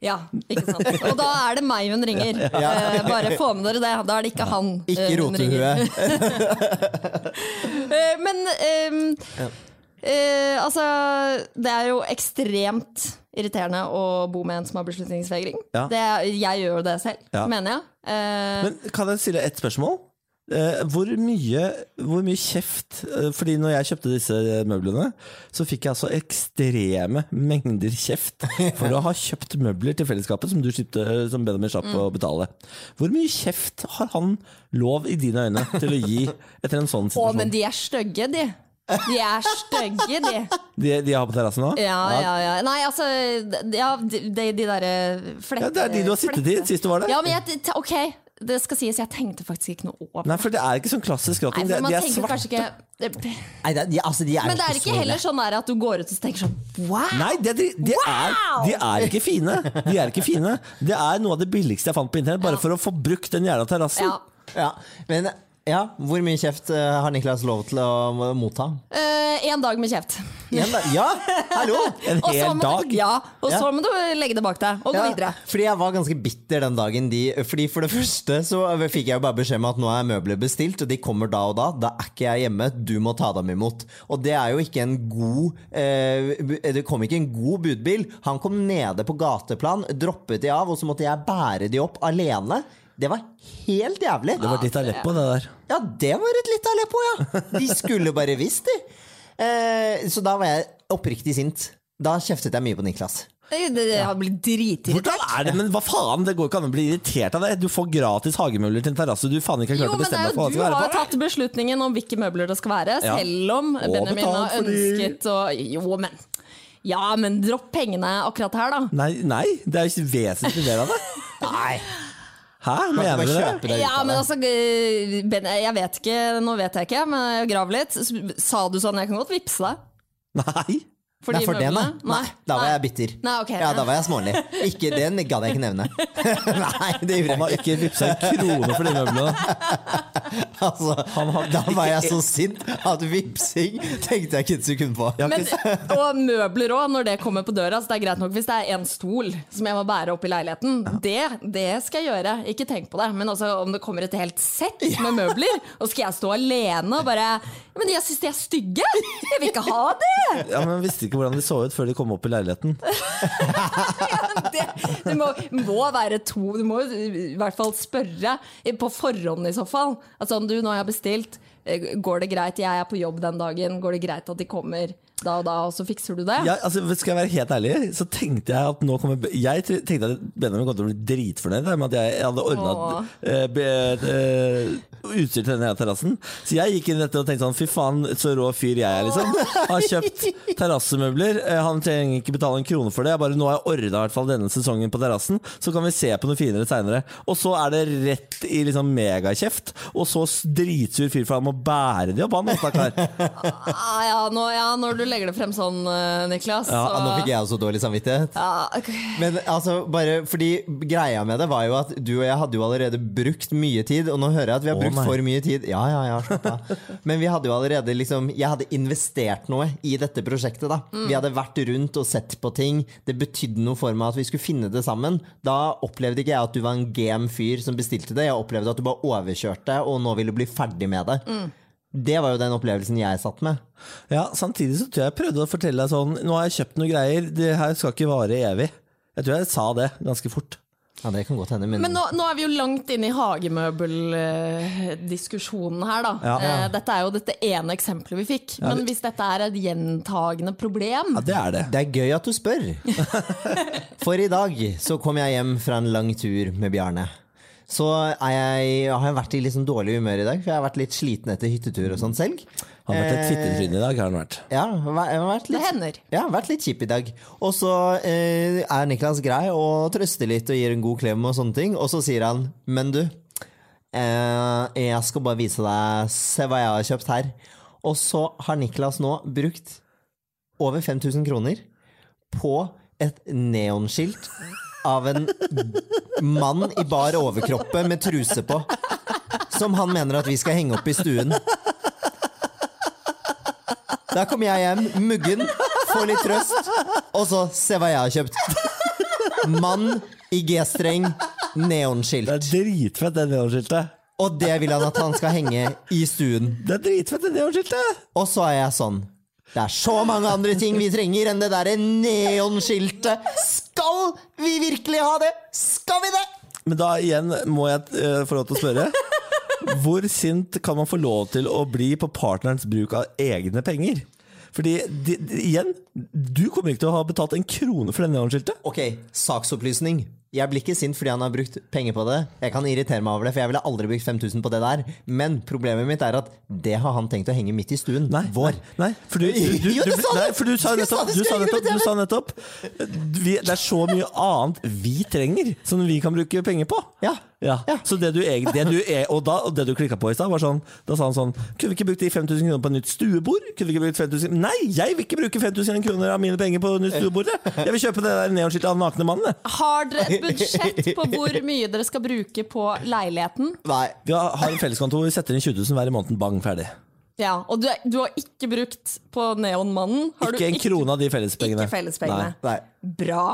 Ja, ikke sant. Og da er det meg hun ringer. Eh, bare få med dere det. Da er det ikke han eh, Ikke ringer. rotehue. Eh, men ehm, eh, altså Det er jo ekstremt irriterende å bo med en som har beslutningsvegring. Ja. Det, jeg gjør jo det selv, Ja. mener jeg. Eh, Men kan jeg stille ett spørsmål? Eh, hvor, mye, hvor mye kjeft eh, Fordi når jeg kjøpte disse møblene, så fikk jeg altså ekstreme mengder kjeft for å ha kjøpt møbler til fellesskapet som du kjøpte, som Benjamin slapp å betale. Hvor mye kjeft har han lov i dine øyne til å gi etter en sånn situasjon? å, men de er stygge, de. De er stygge, de. De, de har på terrassen nå? Ja, ja, ja. Nei, altså ja, De, de, de derre flette... Ja, det er de du har sittet i sist du var der. Ja, men jeg, ok, det skal sies, jeg tenkte faktisk ikke noe over Nei, for det er ikke sånn klassisk Nei, for De, er svarte. ikke Nei, det, de, altså, de er Men det er ikke, ikke heller sånn der at du går ut og tenker sånn wow! Nei, de, de, de, er, de er ikke fine. De er ikke fine. Det er noe av det billigste jeg fant på internett, bare Ja. for å få brukt den jævla terrassen. Ja. Ja, men ja, hvor mye kjeft eh, har Niklas lov til å motta? Eh, en dag med kjeft. Igjen, da. Ja, hallo! En hel dag. Du, ja, og så Ja. må du legge det bak deg og gå videre. fordi jeg var ganske bitter den dagen de Fordi For det første så fikk jeg jo bare beskjed om at nå er møbler bestilt, og de kommer da og da. Da er ikke jeg hjemme, du må ta dem imot. Og det er jo ikke en god eh, Det kom ikke en god budbil. Han kom nede på gateplan, droppet de av, og så måtte jeg bære de opp alene. Det var helt jævlig. Det var ditt Aleppo, det der. Ja, det var et litt Aleppo, ja. De skulle bare visst, de. Eh, så da var jeg oppriktig sint. Da kjeftet jeg mye på Niklas. Det, det, det har blitt dritirritert. Hvordan er det, men hva faen, Det går ikke an å bli irritert av det. Du får gratis hagemøbler til en terrasse du faen ikke har Jo, klart å bestemme deg for jo hva det du skal være være Du på. tatt beslutningen om hvilke møbler det skal være, Ja. selv om Og Benjamin har ønsket å Jo, men Ja, men dropp pengene akkurat her, da. Nei, nei, det er jo ikke vesentlig del av det. Nei. Hæ, mener du det? Ja, men altså eh, Jeg vet ikke, nå vet jeg ikke, men jeg graver litt. Sa du sånn, jeg kan godt vippse deg? Nei. For Nei, de for den, da. nei. Da var jeg bitter. Nei, ok. Ja, da var jeg smålig. Ikke den gadd jeg ikke nevne. Nei, det gjorde Han har ikke. ikke vippsa en krone for de møblene. Altså, da var jeg så sint at vipsing tenkte jeg ikke et sekund på. Men, og møbler òg, når det kommer på døra. Så det er greit nok hvis det er en stol som jeg må bære opp i leiligheten. Det, det skal jeg gjøre. Ikke tenk på det. Men også om det kommer et helt sett med møbler, og skal jeg stå alene og bare Men jeg syns de er stygge! Jeg vil ikke ha det! Ja, men Visste ikke hvordan de så ut før de kom opp i leiligheten. det, det må, må være to Du må i hvert fall spørre på forhånd i så fall. Altså om du, nå har jeg bestilt. Eh, Går det greit? Jeg er på jobb den dagen. Går det greit at de kommer da og da, og så fikser du det? Ja, altså, skal jeg være helt ærlig, så tenkte jeg at nå kommer Jeg tenkte at Benjamin kom til å bli dritfornøyd med at jeg hadde ordna Åh. utstyr til denne terrassen. Så jeg gikk inn i dette og tenkte sånn fy faen, så rå fyr jeg er, liksom. Har kjøpt terrassemøbler. Eh, Han trenger ikke betale en krone for det. Jeg bare, nå har jeg ordna i hvert fall denne sesongen på terrassen, så kan vi se på noe finere seinere. Og så er det rett i liksom megakjeft, og så dritsur fyr for han må bære de opp, han stakkar. Ah, ja, nå, ja, når du legger det frem sånn, eh, Niklas. Ja, så- nå fikk jeg også dårlig samvittighet. ja, okay. Men altså, bare fordi greia med det var jo at du og jeg hadde jo allerede brukt mye tid, og nå hører jeg at vi har oh, brukt nei. for mye tid. Ja, ja, ja, slapp av. Men vi hadde jo allerede liksom Jeg hadde investert noe i dette prosjektet, da. Vi hadde vært rundt og sett på ting. Det betydde noe for meg at vi skulle finne det sammen. Da opplevde ikke jeg at du var en game fyr som bestilte det. Jeg opplevde at du bare overkjørte og nå ville bli ferdig med det. Det var jo den opplevelsen jeg satt med. Ja, Samtidig så tror jeg jeg prøvde å fortelle deg sånn Nå har jeg kjøpt noen greier, det her skal ikke vare evig. Jeg tror jeg sa det ganske fort. Ja, det kan godt hende, men, Men nå, nå er vi jo langt inne i hagemøbeldiskusjonen her, da. Ja. Eh, Dette er jo dette ene eksempelet vi fikk. Men hvis dette er et gjentagende problem Ja, det er det. Det er gøy at du spør. For i dag så kom jeg hjem fra en lang tur med Bjarne. Så er jeg, har jeg vært i litt sånn dårlig humør i dag, for jeg har vært litt sliten etter hyttetur og sånn selv. Han har vært et fittetryne i dag, har han vært. Ja, jeg har vært Det litt, hender. ja, vært litt kjip i dag. Og så eh, er Niklas grei og trøster litt og gir en god klem og sånne ting. Og så sier han, men du, eh, jeg skal bare vise deg, se hva jeg har kjøpt her. Og så har Niklas nå brukt over 5000 kroner på et neonskilt av en mann i bar overkroppe med truse på. Som han mener at vi skal henge opp i stuen. Der kommer jeg hjem, muggen, får litt trøst, og så se hva jeg har kjøpt. Mann i G-streng, neonskilt. Det er dritfett, det neonskiltet. Og det vil han at han skal henge i stuen. Det er dritfett, det neonskiltet! Og så er jeg sånn Det er så mange andre ting vi trenger enn det derre neonskiltet. Skal vi virkelig ha det? Skal vi det? Men da igjen må jeg uh, få lov til å spørre. Hvor sint kan man få lov til å bli på partnerens bruk av egne penger? Fordi, de, de, igjen, du kommer ikke til å ha betalt en krone for det neonskiltet. Ok, saksopplysning. Jeg blir ikke sint fordi han har brukt penger på det. Jeg kan irritere meg over det, for jeg ville aldri brukt 5000 på det der. Men problemet mitt er at det har han tenkt å henge midt i stuen. Nei, Vår. Nei, for du, du, du, Jo, du, sa det! nei, for du sa nettopp, du sa nettopp, du sa nettopp vi, Det er så mye annet vi trenger, som vi kan bruke penger på. Ja. Ja. Så det du, det du er, og, da, og det du klikka på i stad, var sånn Da sa han sånn Kunne vi ikke brukt de 5000 kroner på et nytt stuebord? Kunne vi ikke brukt 5000 Nei, jeg vil ikke bruke 5000 kroner av mine penger på et nytt stuebord! jeg. Jeg vil kjøpe det der neonskiltet av nakne mannen. Har dere et budsjett på hvor mye dere skal bruke på leiligheten? Nei. Vi har en felleskonto, vi setter inn 20 000 hver i måneden, bang, ferdig. Ja, Og du, du har ikke brukt på Neonmannen? Har Ikke en krone av de fellespengene. Ikke fellespengene. Nei. Bra.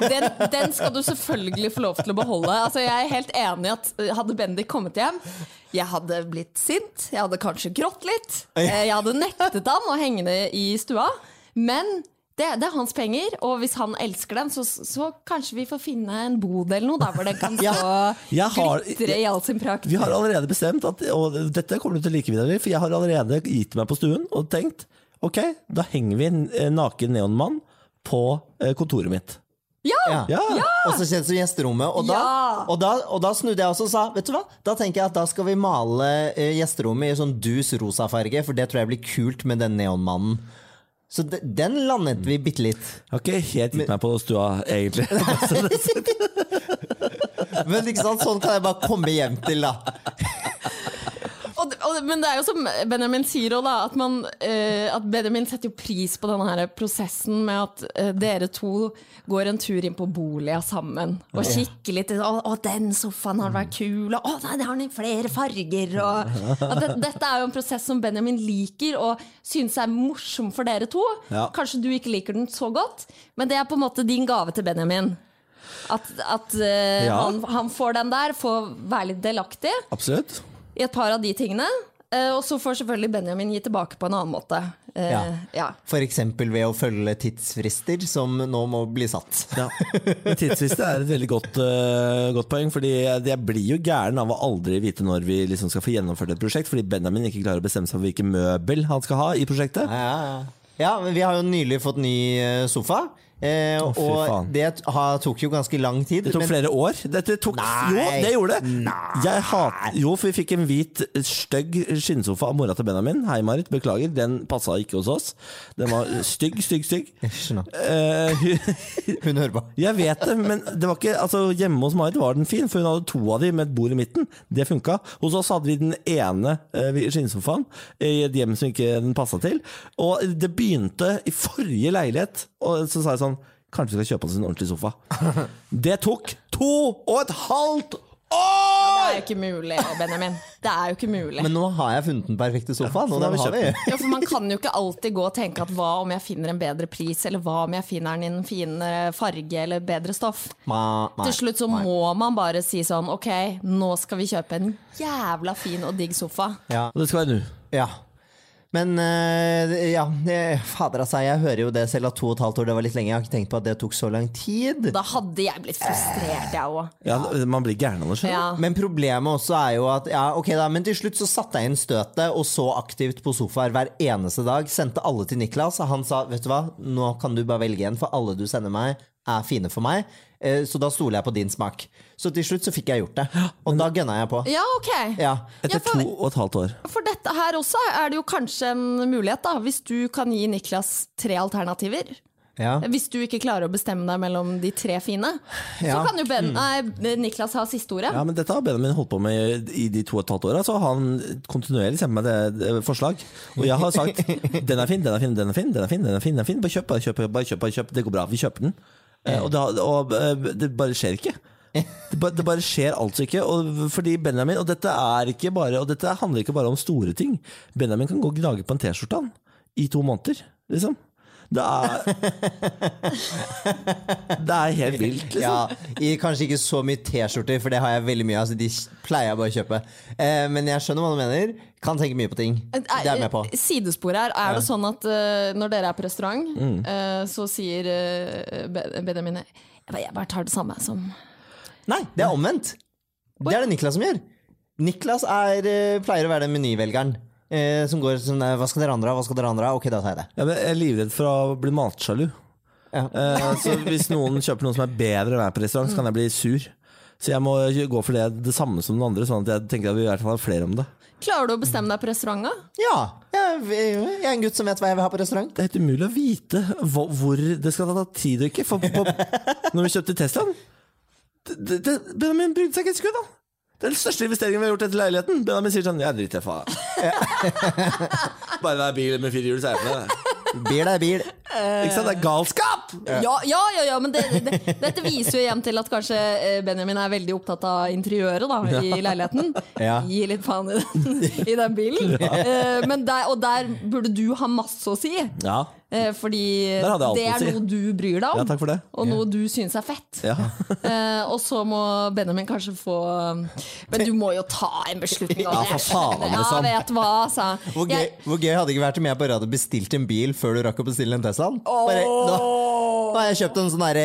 Den, den skal du selvfølgelig få lov til å beholde. Altså, jeg er helt enig i at uh, hadde Bendik kommet hjem, jeg hadde blitt sint, jeg hadde kanskje grått litt. eh, Jeg hadde nektet han å henge det i stua. Men det, det er hans penger, og hvis han elsker dem, så, så kanskje vi får finne en bod eller noe der hvor den kan stå ja, glitre i all sin prakt. Vi har allerede bestemt, at, og dette kommer du til å like videre, for jeg har allerede gitt meg på stuen og tenkt ok, da henger vi en naken neonmann på eh, kontoret mitt. Ja! Ja. Ja! Og så kjent som gjesterommet. Og da, Ja! og, da, og da snudde jeg også og sa Vet du hva, da tenker jeg at da skal vi male eh, gjesterommet i sånn dus rosa farge, for det tror jeg blir kult med den neonmannen. Så de, den landet vi bitte litt. Jeg har ikke helt gitt meg på stua, egentlig. Men ikke sant, sånn kan jeg bare komme hjem til, da. Og, men det er jo som Benjamin sier òg, da, at, man, eh, at Benjamin setter jo pris på denne her prosessen med at eh, dere to går en tur inn på boliga sammen og kikker litt. Å, å, den sofaen har vært kul! Og, å, nei, det har den i flere farger! Og, at det, dette er jo en prosess som Benjamin liker og synes er morsom for dere to. Ja. Kanskje du ikke liker den så godt, men det er på en måte din gave til Benjamin. At, at uh, Ja. han, han får den der, får være litt delaktig Absolutt. i et par av de tingene. Eh, og så får selvfølgelig Benjamin gi tilbake på en annen måte. Eh, Ja. ja. For eksempel ved å følge tidsfrister, som nå må bli satt. Ja. Tidsfrister er et veldig godt, uh, godt poeng, fordi jeg blir jo gæren av å aldri vite når vi liksom skal få gjennomført et prosjekt, fordi Benjamin ikke klarer å bestemme seg for hvilke møbel han skal ha i prosjektet. Ja, ja, ja. ja, men vi har jo nylig fått ny eh, sofa. Eh, oh, og det har, tok jo ganske lang tid. Det tok men- flere år. Dette tok, Nei. jo, det gjorde det. Nei. Jeg hat, jo, for vi fikk en hvit, stygg skinnsofa av mora til Benjamin. Hei, Marit. Beklager, den passa ikke hos oss. Den var stygg, stygg, stygg. Eh, Hun hører på. jeg vet det, men det var ikke, altså, hjemme hos Marit var den fin, for hun hadde to av de med et bord i midten. Det funka. Hos oss hadde vi den ene eh, skinnsofaen i et hjem som ikke den passa til. Og det begynte i forrige leilighet, og så sa jeg sånn Kanskje vi skal kjøpe oss en ordentlig sofa. Det tok to og et halvt år! Det er jo ikke mulig, Benjamin. Det er jo ikke mulig. Men nå har jeg funnet den perfekte sofaen, Ja, den vi har vi. kjøpt Ja, for Man kan jo ikke alltid gå og tenke at hva om jeg finner en bedre pris, eller hva om jeg finner den i en finere farge eller bedre stoff. Ma, nei, Til slutt så nei. må man bare si sånn Ok, nå skal vi kjøpe en jævla fin og digg sofa. Ja. Og det skal være nå. ja. Men eh, ja, fader altså, jeg hører jo det selv at to og et halvt år det var litt lenge. Jeg har ikke tenkt på at det tok så lang tid. Da hadde jeg blitt frustrert, jeg òg. Ja, man blir gæren av det. sjøl. Ja. Men problemet også er jo at ja, ok da, Men til slutt så satte jeg inn støtet og så aktivt på sofaer hver eneste dag. Sendte alle til Niklas, og han sa vet du hva, nå kan du bare velge en, for alle du sender meg, er fine for meg. Eh, Så da stoler jeg på din smak. Så til slutt så fikk jeg gjort det. Og da gønna jeg på. ja, ok. Ja. Etter Ja, for- to og et halvt år. For dette her også er det jo kanskje en mulighet, da. Hvis du kan gi Niklas tre alternativer. Ja. Hvis du ikke klarer å bestemme deg mellom de tre fine, Ja. så kan jo ben, nei, Niklas ha siste ordet. Ja, men Dette har Benjamin holdt på med i de to og et halvt åra. Så har han kontinuerlig sendt meg det, det forslag. Og jeg har sagt den er fin, den er fin, den er fin, den er fin, den er fin, den er fin. Bare kjøp, bare kjøp, bare kjøp, bare kjøp. Det går bra. Vi kjøper den. Eh, Og, det, og eh, det bare skjer ikke. Det bare, det bare skjer altså ikke. Og fordi Benjamin Og dette er ikke bare Og dette handler ikke bare om store ting. Benjamin kan gå og gnage på en T-skjorte i to måneder, liksom. Det er Det er helt vilt, liksom. Ja, i kanskje ikke så mye T-skjorter, for det har jeg veldig mye av. Så de pleier jeg bare å kjøpe. Eh, men jeg skjønner hva du mener. Kan tenke mye på ting. Det er jeg med på. Sidespor her. Er det sånn at uh, når dere er på restaurant, Mm. uh, så sier uh, Benjamin jeg bare, tar det samme som Nei, det er omvendt. Det er det Niklas som gjør. Niklas er, eh, pleier å være den menyvelgeren. Eh, som går sånn Hva skal dere andre ha? Hva skal dere andre ha? Ok, da tar jeg det. Ja, men jeg er livredd for å bli matsjalu. Ja. Eh, så hvis noen kjøper noe som er bedre enn meg på restaurant, så kan jeg bli sur. Så jeg må gå for det, det samme som den andre, sånn at jeg tenker at vi i hvert fall har flere om det. Klarer du å bestemme deg på restaurant? da? Ja, jeg, jeg er en gutt som vet hva jeg vil ha på restaurant. Det er helt umulig å vite hvor, hvor det skal ta tid og ikke. For på, når vi kjøpte Teslaen det, det, Benjamin brydde seg ikke et sekund. da Den største investeringen vi har gjort etter leiligheten. Benjamin sier sånn Jeg driter i faen. Bare det er bil med fire hjul, så er jeg det. Bil er bil. Ikke sant? Det er galskap! Ja, ja, ja, ja men det, det, dette viser jo igjen til at kanskje eh, Benjamin er veldig opptatt av interiøret da, i leiligheten. Ja. Gi litt faen i den, i den bilen. Eh, Men der, og der burde du ha masse å si. Ja. eh, Fordi det er si. noe du bryr deg om. ja, takk for det. Og noe du syns er fett. Ja. Eh, og så må Benjamin kanskje få Men du må jo ta en beslutning. Ja, for faen, Ja, liksom. vet du hva, sa Hvor gøy, jeg. hvor gøy hadde det ikke vært om jeg bare hadde bestilt en bil før du rakk å bestille en Tesla? Bare, nå, nå har jeg kjøpt en sånn derre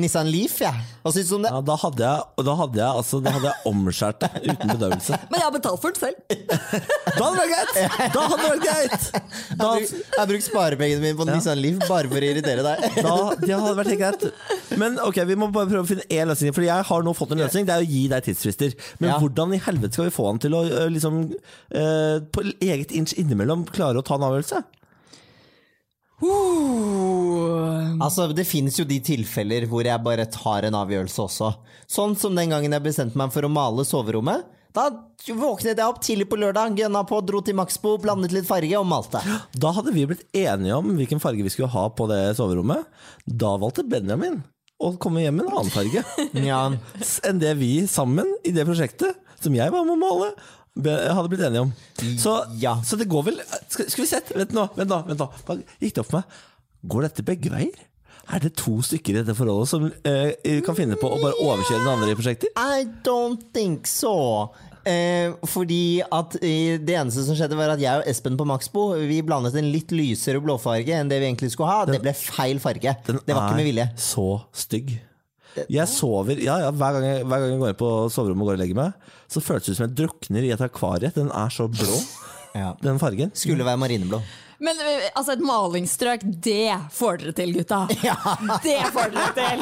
Nissan Leaf, jeg. Hva syns du om det? Ja, da hadde jeg, og da hadde jeg, altså, da hadde jeg omskjært det uten bedøvelse. Men jeg har betalt for den selv. Da hadde det vært greit! Da hadde det vært greit! Da, Jeg har brukt sparepengene mine på ja. Nissan Leaf bare for å irritere deg. da, det hadde vært helt greit. Men ok, vi må bare prøve å finne én løsning. For jeg har nå fått en løsning. Det er å gi deg tidsfrister. Men Ja. hvordan i helvete skal vi få han til å liksom eh, på eget inch innimellom klare å ta en avgjørelse? Altså, Det finnes jo de tilfeller hvor jeg bare tar en avgjørelse også. Sånn som den gangen jeg bestemte meg for å male soverommet. Da våknet jeg opp tidlig på lørdag, gønna på, dro til Maxbo, blandet litt farge og malte. Da hadde vi blitt enige om hvilken farge vi skulle ha på det soverommet. Da valgte Benjamin å komme hjem med en annen farge Ja, enn det vi sammen i det prosjektet, som jeg var med å male, hadde blitt enige om. Så, Ja. så det går vel Skal, skal vi se Vent nå, vent nå, vent nå. Hva Gikk det opp for meg? Går dette begge veier? Er det to stykker i dette forholdet som eh, kan finne på å bare overkjøre den andre i prosjekter? I don't think so. Eh, fordi at eh, det eneste som skjedde var at jeg og Espen på Maxbo Vi blandet en litt lysere blåfarge enn det vi egentlig skulle ha. Det ble feil farge. Det var ikke med vilje. er så stygg. Jeg sover ja, ja, hver, gang jeg, hver gang jeg går inn på soverommet og går og legger meg, så føles det ut som jeg drukner i et akvarie. Den er så blå, Ja. den fargen. Skulle være marineblå. Men eh, altså, et malingsstrøk, det får dere til, gutta. Det får dere til!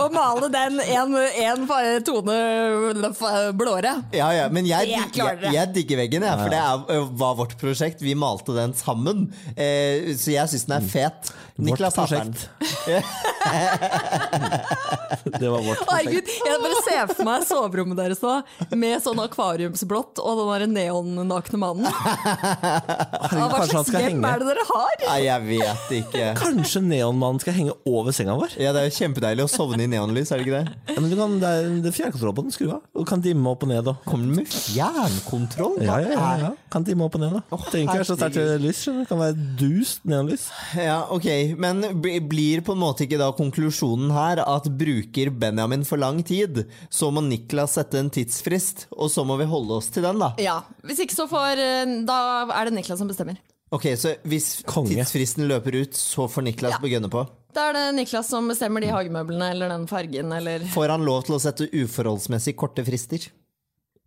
Å male den en, en tone fa- blåere. Ja, ja, men jeg, Det jeg, klarer dere. jeg digger veggen, jeg, for det er, ø, var vårt prosjekt. Vi malte den sammen. Eh, så jeg syns den er fet. Niklas Vårt hater den. prosjekt. Det var vårt prosjekt. Jeg bare ser for meg soverommet deres nå med sånn akvariumsblått og den der neonnakne mannen. Herregud, hva slags hjem henge er det dere har? Nei, jeg vet ikke. Kanskje neonmannen skal henge over senga vår? Ja, Det er jo kjempedeilig å sovne i neonlys, er det ikke det? Ja, men du kan, det er, det er fjernkontroll på den, skru av. Og kan dimme opp og ned. Og. Kommer den med fjernkontroll? Ja, ja, ja, ja. Kan dimme opp og ned. da Trenger ikke være så sterkt lys. Det kan være dust neonlys. Ja, ok, Men bli- blir på en måte ikke da konklusjonen her at bruker Benjamin for lang tid, så må Niklas sette en tidsfrist, og så må vi holde oss til den, da? Ja, Hvis ikke så får eh, Da er det Niklas som bestemmer. Ok, Så hvis Konge. tidsfristen løper ut, så får Niklas Ja. begynne på? Da er det Niklas som bestemmer de hagemøblene eller den fargen eller Får han lov til å sette uforholdsmessig korte frister?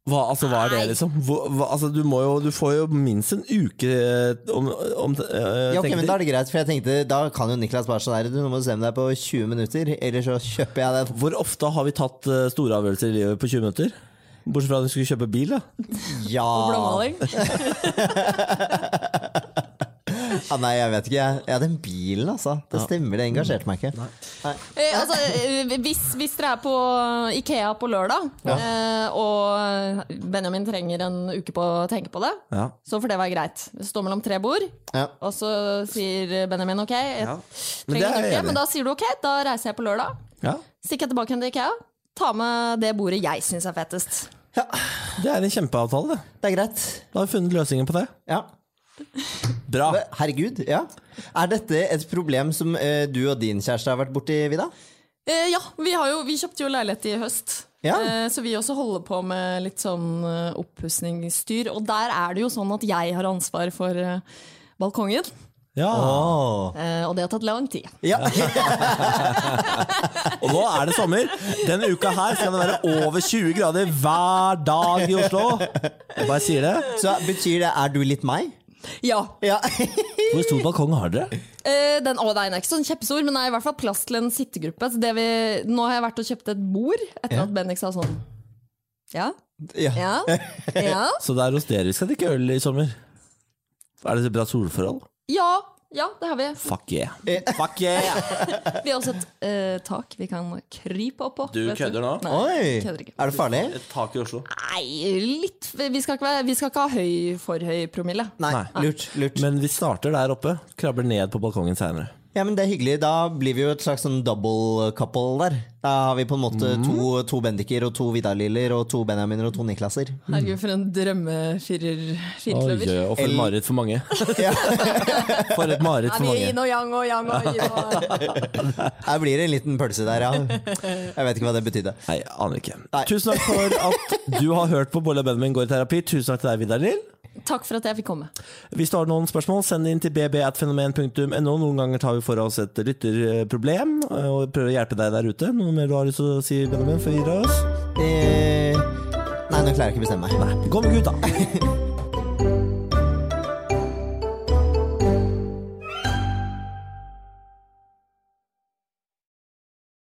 Hva, altså, hva er det, liksom? Hva, hva, altså, du, må jo, du får jo minst en uke eh, om, om øh, Ja, ok, men. Da er det greit, for jeg tenkte Da kan jo Niklas bare sånn her Du nå må bestemme deg på 20 minutter, eller så kjøper jeg den. Hvor ofte har vi tatt eh, store avgjørelser i livet på 20 minutter? Bortsett fra at vi skulle kjøpe bil. da Ja. blåmaling. Ah, nei, jeg vet ikke. Jeg, ja, den bilen, altså. Det stemmer, det engasjerte meg ikke. Nei. Eh, altså, eh, hvis, hvis dere er på Ikea på lørdag, eh, og Benjamin trenger en uke på å tenke på det, Ja. så får det være greit. Det står mellom tre bord, Ja. og så sier Benjamin ok, jeg Ja. Men trenger er en uke, men da sier du ok, da reiser jeg på lørdag. Ja, Stikker jeg tilbake til Ikea, ta med det bordet jeg syns er fetest. Det er en kjempeavtale. det Det er greit. Da har vi funnet løsningen på det. Ja. Bra. Herregud, ja. Er dette et problem som eh, du og din kjæreste har vært borti, Vida? Eh, ja, vi, har jo, vi kjøpte jo leilighet i høst. Ja. Eh, så vi også holder på med litt sånn eh, oppussingsstyr. Og der er det jo sånn at jeg har ansvar for eh, balkongen. Ja. Oh. Eh, og det har tatt lang tid. Ja. Og nå er det sommer. Denne uka her skal det være over 20 grader hver dag i Oslo. Jeg bare sier det. Så betyr det er du litt meg? Ja. Ja. Hvor stor balkong har dere? Eh, den, å, nei, den er ikke sånn kjempestor, men det er i hvert fall plass til en sittegruppe. Så det vi, nå har jeg vært og kjøpt et bord etter Ja. at Bendik sa sånn. Ja, ja. ja, ja. Så det er hos dere vi skal drikke øl i sommer? Er det bra solforhold? Ja, Ja, det har vi. Fuck yeah. Fuck yeah! Vi har også et uh, tak vi kan krype opp på. Du kødder nå? Nei, Oi! kødder ikke. Er det farlig? Et tak i Oslo. Nei, litt. Vi skal ikke, vi skal ikke ha høy, for høy promille. Nei, Nei. lurt. lurt. Men vi starter der oppe, krabber ned på balkongen seinere. Ja, men Det er hyggelig. Da blir vi jo et slags sånn double couple der. Da har vi på en måte Mm. to, to Bendiker og to Vidar-Liller og to Benjaminer og to Niklaser. Herregud, for en drømmefirer. Oi, og for et mareritt for mange. For et mareritt for mange. yin og yang og yang og yin og Her blir det en liten pølse der, ja. Jeg vet ikke hva det betydde. Nei, aner ikke. Nei. Tusen takk for at du har hørt på Bolle og Benjamin går i terapi. Tusen takk til deg, Vidar Lill. Takk for at jeg fikk komme. Hvis du har noen spørsmål, send inn til bb.fenomen.no. Noen ganger tar vi for oss et lytterproblem eh, og prøver å hjelpe deg der ute. Noe mer du har lyst til å si, Benjamin, før vi gir oss? Eh, nei, nå klarer jeg ikke å bestemme meg. Nei, gå med Gud, da.